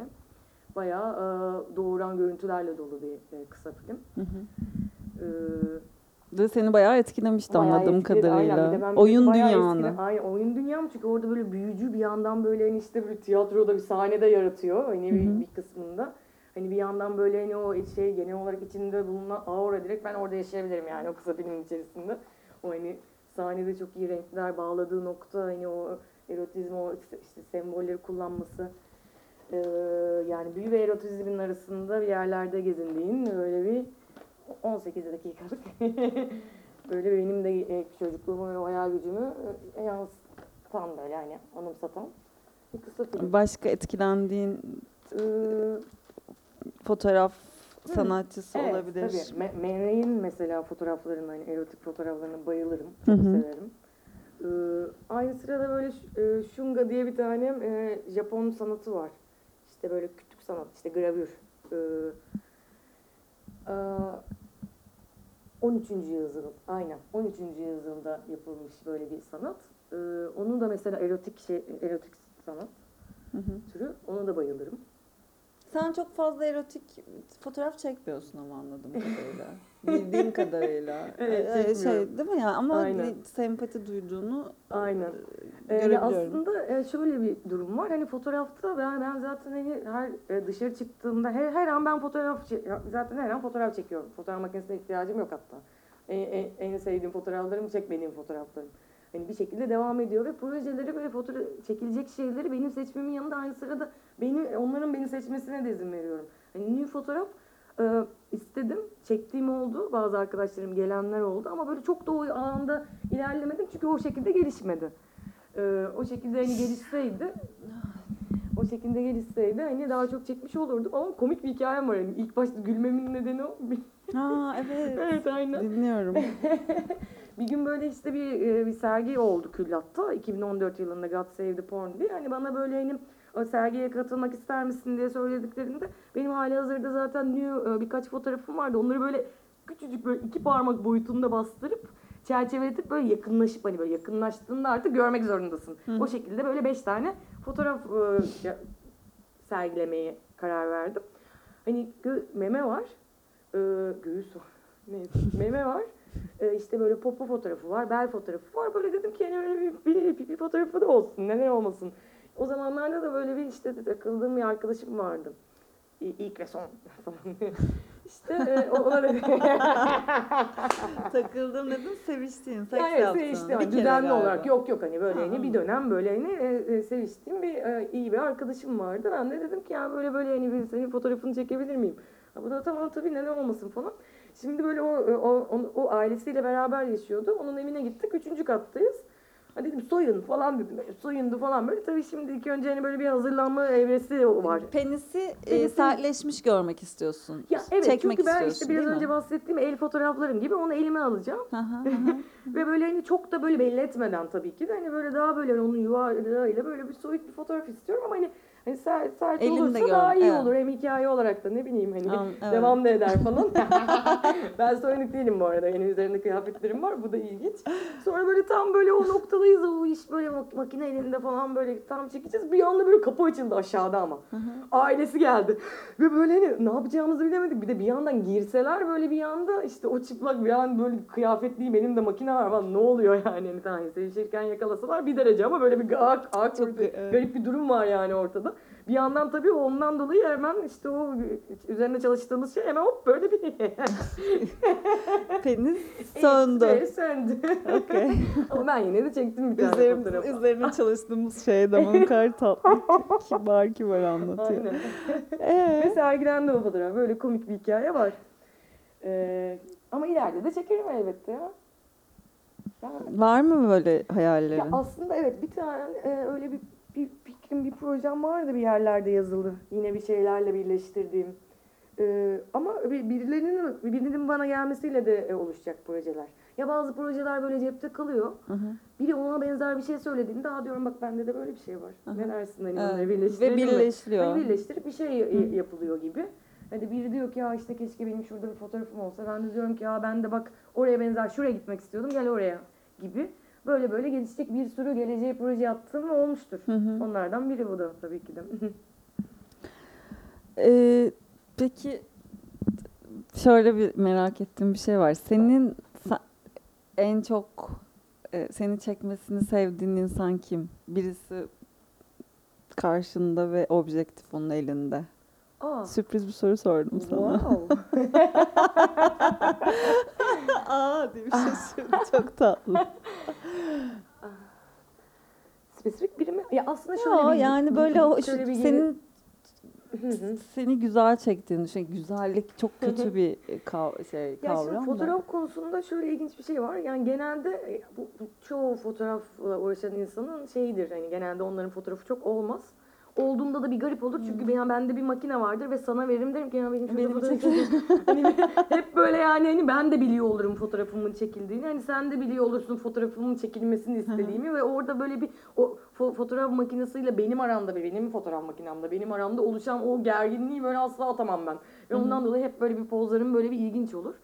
Bayağı e, doğuran görüntülerle dolu bir e, kısa film. Hı hı. Ve seni bayağı etkilemişti bayağı anladığım etkiledi. Aynen. Bir de kadarıyla. ben Oyun dünyanı. aynen oyun dünyam çünkü orada böyle büyücü bir yandan böyle hani işte böyle tiyatroda bir sahnede yaratıyor hani bir, bir kısmında. Hani bir yandan böyle hani o şey genel olarak içinde bulunan aura direkt ben orada yaşayabilirim yani o kısa filmin içerisinde. O hani sahnede çok iyi renkler bağladığı nokta hani o erotizm o işte, işte sembolleri kullanması. Ee, yani büyü ve erotizmin arasında bir yerlerde gezindiğin öyle bir 18 dakikalık böyle benim de e, çocukluğumu ve hayal gücümü e, yansıtan böyle hani anımsatan bir kısa film. Başka etkilendiğin fotoğraf sanatçısı evet, olabilir. Tabii. Me- mesela fotoğraflarına, hani erotik fotoğraflarına bayılırım. Çok hı. severim. Ee, aynı sırada böyle e, Shunga diye bir tane e, Japon sanatı var. İşte böyle kütük sanat, işte gravür. Ee, aa, 13. yüzyıl, aynen 13. yüzyılda yapılmış böyle bir sanat. Ee, onun da mesela erotik şey, erotik sanat Hı hı. türü. Ona da bayılırım. Sen çok fazla erotik fotoğraf çekmiyorsun ama anladığım kadarıyla. Bildiğim kadarıyla. Evet, Ee, şey değil mi ya? Ama Aynen. sempati duyduğunu Aynen. e, Ee, görebiliyorum. aslında e, şöyle bir durum var. Hani fotoğrafta ben ben zaten hani her e, dışarı çıktığımda her, her an ben fotoğraf zaten her an fotoğraf çekiyorum. Fotoğraf makinesine ihtiyacım yok hatta. En, en, en sevdiğim fotoğraflarım çekmediğim fotoğraflarım. Hani bir şekilde devam ediyor ve projeleri böyle fotoğraf çekilecek şeyleri benim seçmemin yanında aynı sırada beni onların beni seçmesine de izin veriyorum. Hani new fotoğraf e, istedim. Çektiğim oldu. Bazı arkadaşlarım gelenler oldu ama böyle çok da o alanda ilerlemedim çünkü o şekilde gelişmedi. E, o şekilde hani gelişseydi o şekilde gelişseydi hani daha çok çekmiş olurdum ama komik bir hikayem var. Yani ilk başta gülmemin nedeni o. Ha evet. evet aynen. Dinliyorum. Bir gün böyle işte bir, e, bir sergi oldu Küllat'ta 2014 yılında God Save the Porn diye. Hani bana böyle hani o sergiye katılmak ister misin diye söylediklerinde benim hali hazırda zaten new e, birkaç fotoğrafım vardı. Onları böyle küçücük böyle iki parmak boyutunda bastırıp çerçeveletip böyle yakınlaşıp hani böyle yakınlaştığında artık görmek zorundasın. Hı. O şekilde böyle beş tane fotoğraf e, sergilemeye karar verdim. Hani gö- meme var, e, göğüs var, neyse meme var. E, işte böyle popo fotoğrafı var, bel fotoğrafı var. Böyle dedim ki hani böyle bir, bir, bir, bir fotoğrafı da olsun, neden olmasın. O zamanlarda da böyle bir işte takıldığım bir arkadaşım vardı. İlk ve son falan. işte e, o- ona dedim. Takıldım dedim seviştiğin, seks Yani yaptın. seviştim. Bir düzenli olarak yok yok hani böyle Ha, hani bir dönem böyle hani e, e, seviştiğim bir e, iyi bir arkadaşım vardı. Ben de dedim ki ya böyle böyle hani bir senin fotoğrafını çekebilir miyim? Ha, bu da tamam tabii neden olmasın falan. Şimdi böyle o, o, o, o ailesiyle beraber yaşıyordu. Onun evine gittik. Üçüncü kattayız. Dedim soyun falan dedim. Soyundu falan böyle. Tabii şimdi ilk önce hani böyle bir hazırlanma evresi var. Penisi, e, Penisi- sertleşmiş görmek istiyorsun. Ya evet Çekmek çünkü ben işte biraz önce mi? bahsettiğim el fotoğraflarım gibi onu elime alacağım. Ve böyle hani çok da böyle belli etmeden tabii ki de hani böyle daha böyle onun yuvarlığıyla böyle bir soyut bir fotoğraf istiyorum ama hani hani sert, sert olursa gör, daha iyi evet. olur. Hem hikaye olarak da ne bileyim hani An- evet. devam da eder falan. ben soyunuk değilim bu arada. Yani üzerinde kıyafetlerim var. Bu da ilginç. Sonra böyle tam böyle o noktadayız. O iş böyle mak- makine elinde falan böyle tam çekeceğiz. Bir anda böyle kapı açıldı aşağıda ama. Ailesi geldi. Ve böyle hani ne yapacağımızı bilemedik. Bir de bir yandan girseler böyle bir yanda işte o çıplak bir an böyle kıyafetliyim benim de makine var falan ne oluyor yani hani tamam sevişirken yakalasalar bir derece ama böyle bir ak, ak Çok garip bir durum var yani ortada. Bir yandan tabii ondan dolayı hemen işte o üzerine çalıştığımız şey hemen hop böyle bir Penis söndü. Evet, söndü. Okey. ama ben yine de çektim bir tane fotoğrafı. üzerine çalıştığımız şey de kadar tatlı. kibar kibar anlatıyor. Aynen. Ee? Ve sergilendi o fotoğraf. Böyle komik bir hikaye var. Ee, Ama ileride de çekerim elbette ya. Yani Var mı böyle hayallerin? Ya aslında evet bir tane e, öyle bir, fikrim, bir projem vardı bir yerlerde yazılı. Yine bir şeylerle birleştirdiğim. E, ama bir- birilerinin, birinin bana gelmesiyle de e, oluşacak projeler. Ya bazı projeler böyle cepte kalıyor. Hı hı. Biri ona benzer bir şey söylediğinde daha diyorum bak bende de böyle bir şey var. Aha. Ne dersin hani Evet. onları Ve birleştirelim birleştiriyor. Hani birleştirip bir şey y- yapılıyor gibi. Hani biri diyor ki ya işte keşke benim şurada bir fotoğrafım olsa. Ben de diyorum ki ya ben de bak oraya benzer şuraya gitmek istiyordum gel oraya gibi. Böyle böyle gelişecek bir sürü geleceğe proje yaptığım olmuştur. Hı hı. Onlardan biri bu da tabii ki de. Ee, peki şöyle bir merak ettiğim bir şey var. Senin en çok e, seni çekmesini sevdiğin insan kim? Birisi karşında ve objektif onun elinde. Aa, Sürpriz bir soru sordum sana. wow. Aa diye bir şaşırdı. Çok tatlı. Spesifik biri mi? Ya aslında şöyle Yo, bir yani böyle o şöyle bir senin seni güzel çektiğini düşün. Güzellik çok kötü bir kav- şey Ya şimdi kavram da. fotoğraf konusunda şöyle ilginç bir şey var. Yani genelde e, bu, bu çoğu fotoğrafla uğraşan insanın şeyidir. Hani genelde onların fotoğrafı çok olmaz. Olduğunda da bir garip olur çünkü ben bende bir makine vardır ve sana veririm derim ki ya benim şurada fotoğrafım hani hep böyle yani hani ben de biliyor olurum fotoğrafımın çekildiğini. Hani sen de biliyor olursun fotoğrafımın çekilmesini istediğimi ve orada böyle bir o fo- fotoğraf makinesiyle benim aramda ve benim fotoğraf makinemde benim aramda oluşan o gerginliği böyle asla atamam ben. Ve ondan dolayı hep böyle bir pozlarım böyle bir ilginç olur.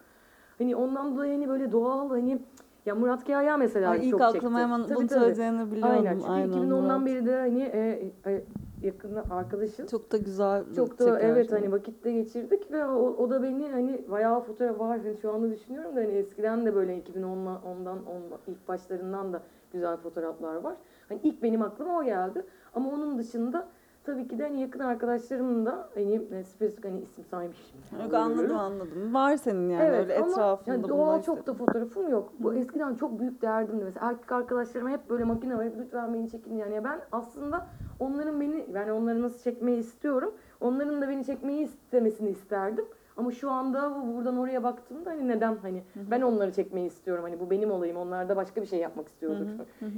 Hani ondan dolayı hani böyle doğal hani ya Murat Kaya mesela Ay, ilk çok aklıma çekti. hemen Tabii, bunu tabii. söyleyeceğini biliyordum. Aynen çünkü Aynen, 2010'dan Murat. beri de hani e, e, yakın arkadaşız. Çok da güzel Çok da evet hani vakitte geçirdik ve o, o da beni hani bayağı fotoğraf var hani şu anda düşünüyorum da hani eskiden de böyle 2010'la ondan on, ilk başlarından da güzel fotoğraflar var. Hani ilk benim aklıma o geldi. Ama onun dışında tabii ki de hani yakın arkadaşlarımın da hani e, spesifik hani isim saymışım. Yok anladım anladım. Var senin yani öyle ama etrafında yani doğal işte. çok da fotoğrafım yok. Bu eskiden çok büyük derdimdi. Mesela erkek arkadaşlarıma hep böyle makine var. Lütfen beni çekin yani. Ben aslında onların beni yani onları nasıl çekmeyi istiyorum. Onların da beni çekmeyi istemesini isterdim. Ama şu anda bu- buradan oraya baktığımda hani neden hani ben onları çekmeyi istiyorum. Hani bu benim olayım. Onlar da başka bir şey yapmak istiyordur.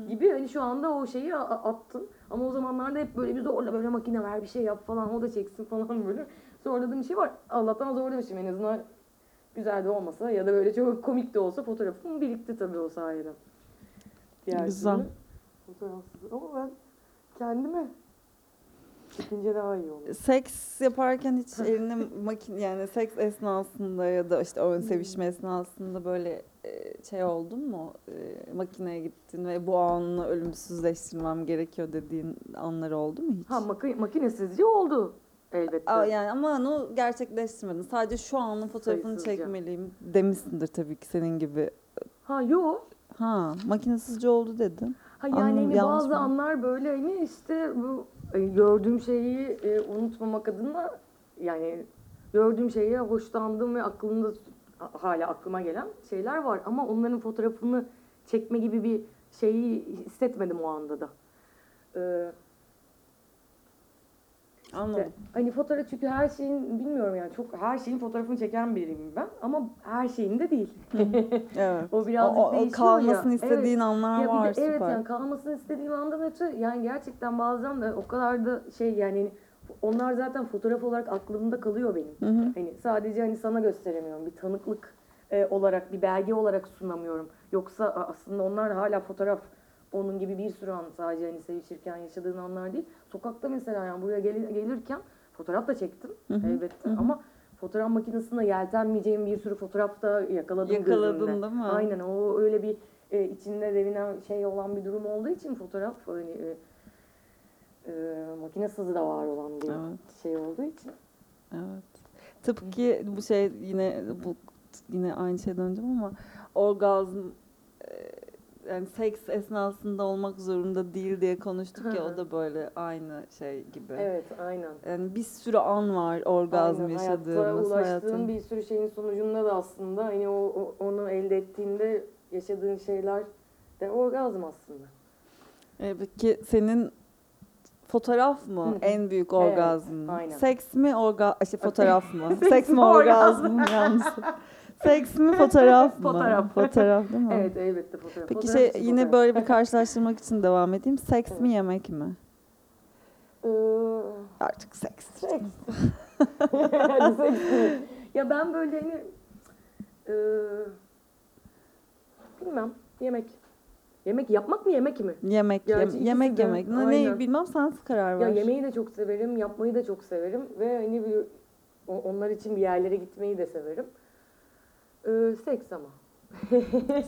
gibi hani şu anda o şeyi attım. Ama o zamanlarda hep böyle bir zorla böyle makine ver bir şey yap falan o da çeksin falan böyle. Zorladığım bir şey var. Allah'tan zorlamışım en azından güzel de olmasa ya da böyle çok komik de olsa fotoğrafım birikti tabii o sayede. Diğer Güzel. Fotoğrafsız. Ama ben kendime çekince daha iyi olur. Seks yaparken hiç eline makine yani seks esnasında ya da işte Hmm. ön sevişme esnasında böyle e, şey oldun mu? E, makineye gittin ve bu anını ölümsüzleştirmem gerekiyor dediğin anlar oldu mu hiç? Ha maki- makinesizce oldu elbette. Aa, yani ama onu gerçekleştirmedin. Sadece şu anın fotoğrafını Sayısızca. çekmeliyim demişsindir tabii ki senin gibi. Ha yok. Ha, makinesizce oldu dedin. Ha yani Anladım, hani yanlış bazı mı? anlar böyle hani işte bu gördüğüm şeyi e, unutmamak adına yani gördüğüm şeye hoşlandığım ve aklımda ha- hala aklıma gelen şeyler var ama onların fotoğrafını çekme gibi bir şeyi hissetmedim o anda da. Ee, Anladım. hani fotoğraf çünkü her şeyin bilmiyorum yani çok her şeyin fotoğrafını çeken biriyim ben ama her şeyin de değil. Evet. o birazcık o, o, değişiyor kalmasını ya. istediğin Evet. anlar Ya bir de var evet süper. yani kalmasını istediğim andan ötü yani gerçekten bazen de o kadar da şey yani onlar zaten fotoğraf olarak aklımda kalıyor benim. Hı hı. Hani sadece hani sana gösteremiyorum bir tanıklık e, olarak bir belge olarak sunamıyorum. Yoksa aslında onlar hala fotoğraf onun gibi bir sürü an sadece hani sevişirken yaşadığın anlar değil. Sokakta mesela yani buraya gel- gelirken fotoğraf da çektim elbette hı hı. ama fotoğraf makinesinde yeltenmeyeceğim bir sürü fotoğraf da yakaladım Yakaladın gözümle. değil mi? Aynen o öyle bir e, içinde devinen şey olan bir durum olduğu için fotoğraf hani e, e, makinesiz de var olan bir Evet. şey olduğu için. Evet. Tıpkı bu şey yine bu yine aynı şeye döneceğim ama orgazm yani seks esnasında olmak zorunda değil diye konuştuk ya o da böyle aynı şey gibi. Evet aynen. Yani bir sürü an var orgazm Aynen, hayatta yaşadığımız ulaştığın hayatın. bir sürü şeyin sonucunda da aslında hani o, o- onu elde ettiğinde yaşadığın şeyler de orgazm aslında. E, peki senin fotoğraf mı en büyük Evet, orgazm? aynen. Seks mi orga şey fotoğraf mı? Seks mi orgazm? mı yalnız? Seks mi fotoğraf mı? Fotoğraf. Fotoğraf değil mi? Evet elbette fotoğraf. Peki Fotoğraf şey için yine fotoğraf. böyle bir karşılaştırmak için devam edeyim. Seks mi Evet. yemek mi? Ee, Artık seks. Seks. Diyelim. ya ben böyle hani e, bilmem yemek. Yemek yapmak mı yemek mi? Yemek, yem- ikisi yemek de, yemek. Ne, ne aynen. bilmem sen karar ver. Ya yemeği de çok severim, yapmayı da çok severim ve hani bir, onlar için bir yerlere gitmeyi de severim. Ee, seks ama.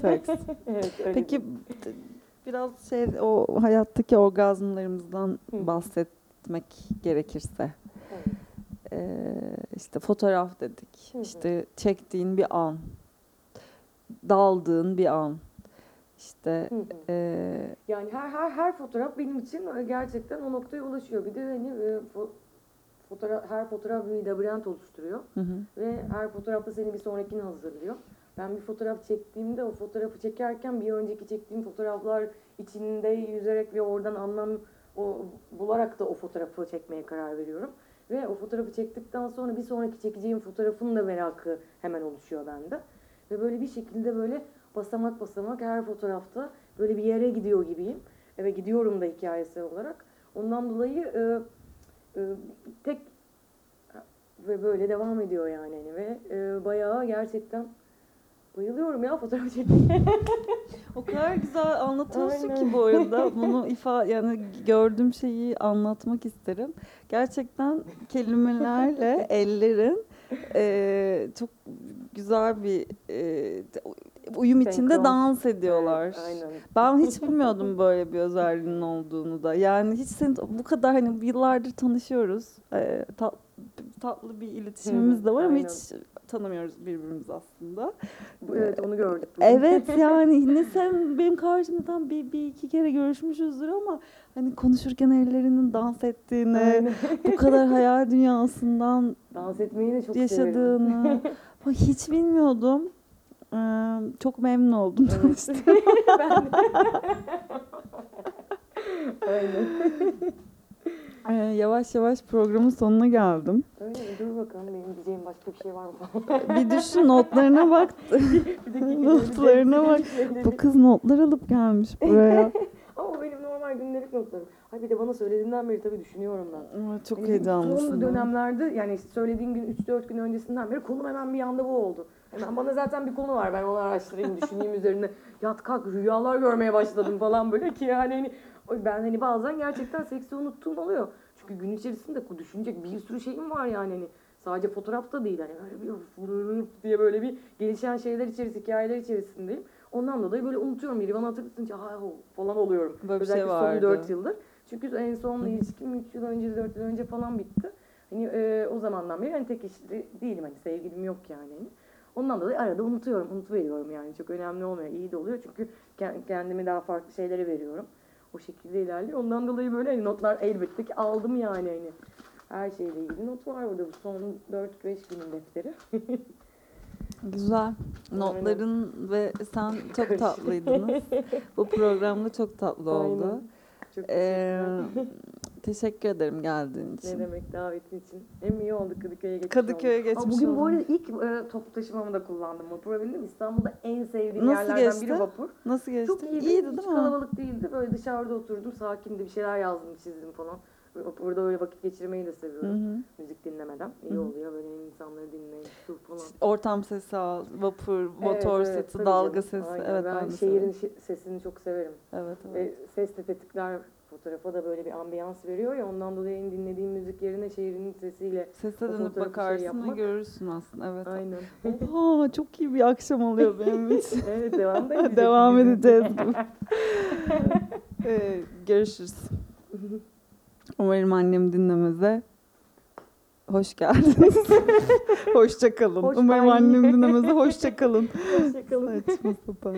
Seks. evet, öyle Peki biraz şey o hayattaki orgazmlarımızdan Hı. bahsetmek gerekirse. Evet. Ee, işte fotoğraf dedik. Hı hı. İşte çektiğin bir an. Daldığın bir an. İşte Hı hı. ee, Yani her her her fotoğraf benim için e, gerçekten o noktaya ulaşıyor. Bir de hani e, fotoğraf her fotoğraf bir labirent oluşturuyor hı hı. ve her fotoğrafta seni bir sonrakini hazırlıyor. Ben bir fotoğraf çektiğimde o fotoğrafı çekerken bir önceki çektiğim fotoğraflar içinde yüzerek ve oradan anlam o bularak da o fotoğrafı çekmeye karar veriyorum. Ve o fotoğrafı çektikten sonra bir sonraki çekeceğim fotoğrafın da merakı hemen oluşuyor bende. Ve böyle bir şekilde böyle basamak basamak her fotoğrafta böyle bir yere gidiyor gibiyim. Ve gidiyorum da hikayesi olarak. Ondan dolayı e, tek ve böyle devam ediyor yani. Hani. Ve e, bayağı gerçekten bayılıyorum ya fotoğraf çekmeye. O kadar güzel anlatıyorsun Aynen. ki bu arada bunu ifa yani gördüğüm şeyi anlatmak isterim. Gerçekten kelimelerle ellerin eee, çok güzel bir eee, uyum içinde Senkron. dans ediyorlar. Evet, aynen. Ben hiç bilmiyordum böyle bir özelliğinin olduğunu da. Yani hiç seni bu kadar hani yıllardır tanışıyoruz. Eee, tat- tatlı bir iletişimimiz de var ama aynen. hiç tanımıyoruz birbirimizi aslında. Evet onu gördük. bugün. Evet yani ne sen benim karşımdan bir, bir iki kere görüşmüşüzdür ama hani konuşurken ellerinin dans ettiğini, Aynen. bu kadar hayal dünyasından Dans etmeyi de çok severim. yaşadığını Bak hiç bilmiyordum. Çok memnun oldum. Evet. ben. Aynen. Ee, yavaş yavaş programın sonuna geldim. Öyle mi? Dur bakalım benim diyeceğim başka bir şey var mı? Bir düşün notlarına bak. bir dakika. Notlarına bak. Bu kız notlar alıp gelmiş buraya. Ama benim normal gündelik notlarım. Ay bir de bana söylediğinden beri tabii düşünüyorum ben. Ama çok Yani heyecanlısın. Son dönemlerde yani söylediğin gün 3-4 gün öncesinden beri konum hemen bir anda bu oldu. Hemen bana zaten bir konu var ben onu araştırayım düşüneyim üzerine. Yat kalk rüyalar görmeye başladım falan böyle ki yani hani ben hani bazen gerçekten seksi unuttuğum oluyor. Çünkü gün içerisinde düşünecek bir sürü şeyim var yani hani sadece fotoğrafta değil hani böyle bir diye böyle bir gelişen şeyler içerisinde hikayeler içerisindeyim. Ondan dolayı böyle unutuyorum biri bana hatırlatınca ha falan oluyorum. Böyle şey Özellikle vardı. son 4 yıldır. Çünkü en son ilişkim 3 yıl önce 4 yıl önce falan bitti. Hani e, o zamandan beri hani tek eşli değilim hani sevgilim yok yani. Hani. Ondan dolayı arada unutuyorum, unutuveriyorum yani. Çok önemli olmuyor, iyi de oluyor çünkü ke- kendimi daha farklı şeylere veriyorum. O şekilde ilerliyor. Ondan dolayı böyle hani notlar elbette ki aldım yani hani. Her şeyle ilgili not var burada. Bu son 4-5 günün defteri. Güzel. Notların ve sen çok tatlıydınız. Bu programda çok tatlı oldu. Aynen. Çok Ee. Teşekkür ederim geldiğin Ne için. demek davetin için. Hem iyi oldu Kadıköy'e geçmiş Kadıköy'e olduk. geçmiş Aa, Bugün bu olduk. arada ilk e, toplu taşımamı da kullandım. Vapura bindim. İstanbul'da en sevdiğim Nasıl yerlerden geçti? biri vapur. Nasıl geçti? Çok iyiydi. İyiydi Hiç değil mi? kalabalık değildi. Böyle dışarıda oturdum. Sakindi. Bir şeyler yazdım, çizdim falan. Burada öyle vakit geçirmeyi de seviyorum. hı. Müzik dinlemeden. İyi Hı hı. oluyor. Böyle insanları dinleyip su falan. Ortam sesi al, vapur, motor Evet, evet, sesi, tabii dalga canım. sesi. Aynen. Evet ben, ben de şehrin şi- sesini çok severim. Evet, evet. Ve ses de tetikler fotoğrafa da böyle bir ambiyans veriyor ya ondan dolayı dinlediğim müzik yerine şehrin sesiyle Sese o dönüp şey bakarsın yapmak- görürsün aslında. Evet. aynen. Aa, çok iyi bir akşam oluyor benim için. evet devam da edeceğiz. Devam edeceğiz. Ee, görüşürüz. Umarım annem dinlemeze. Hoş geldiniz. hoşça kalın. Hoş Umarım annem dinlemeze. Hoşça kalın. Hoşçakalın. Saçma sapan.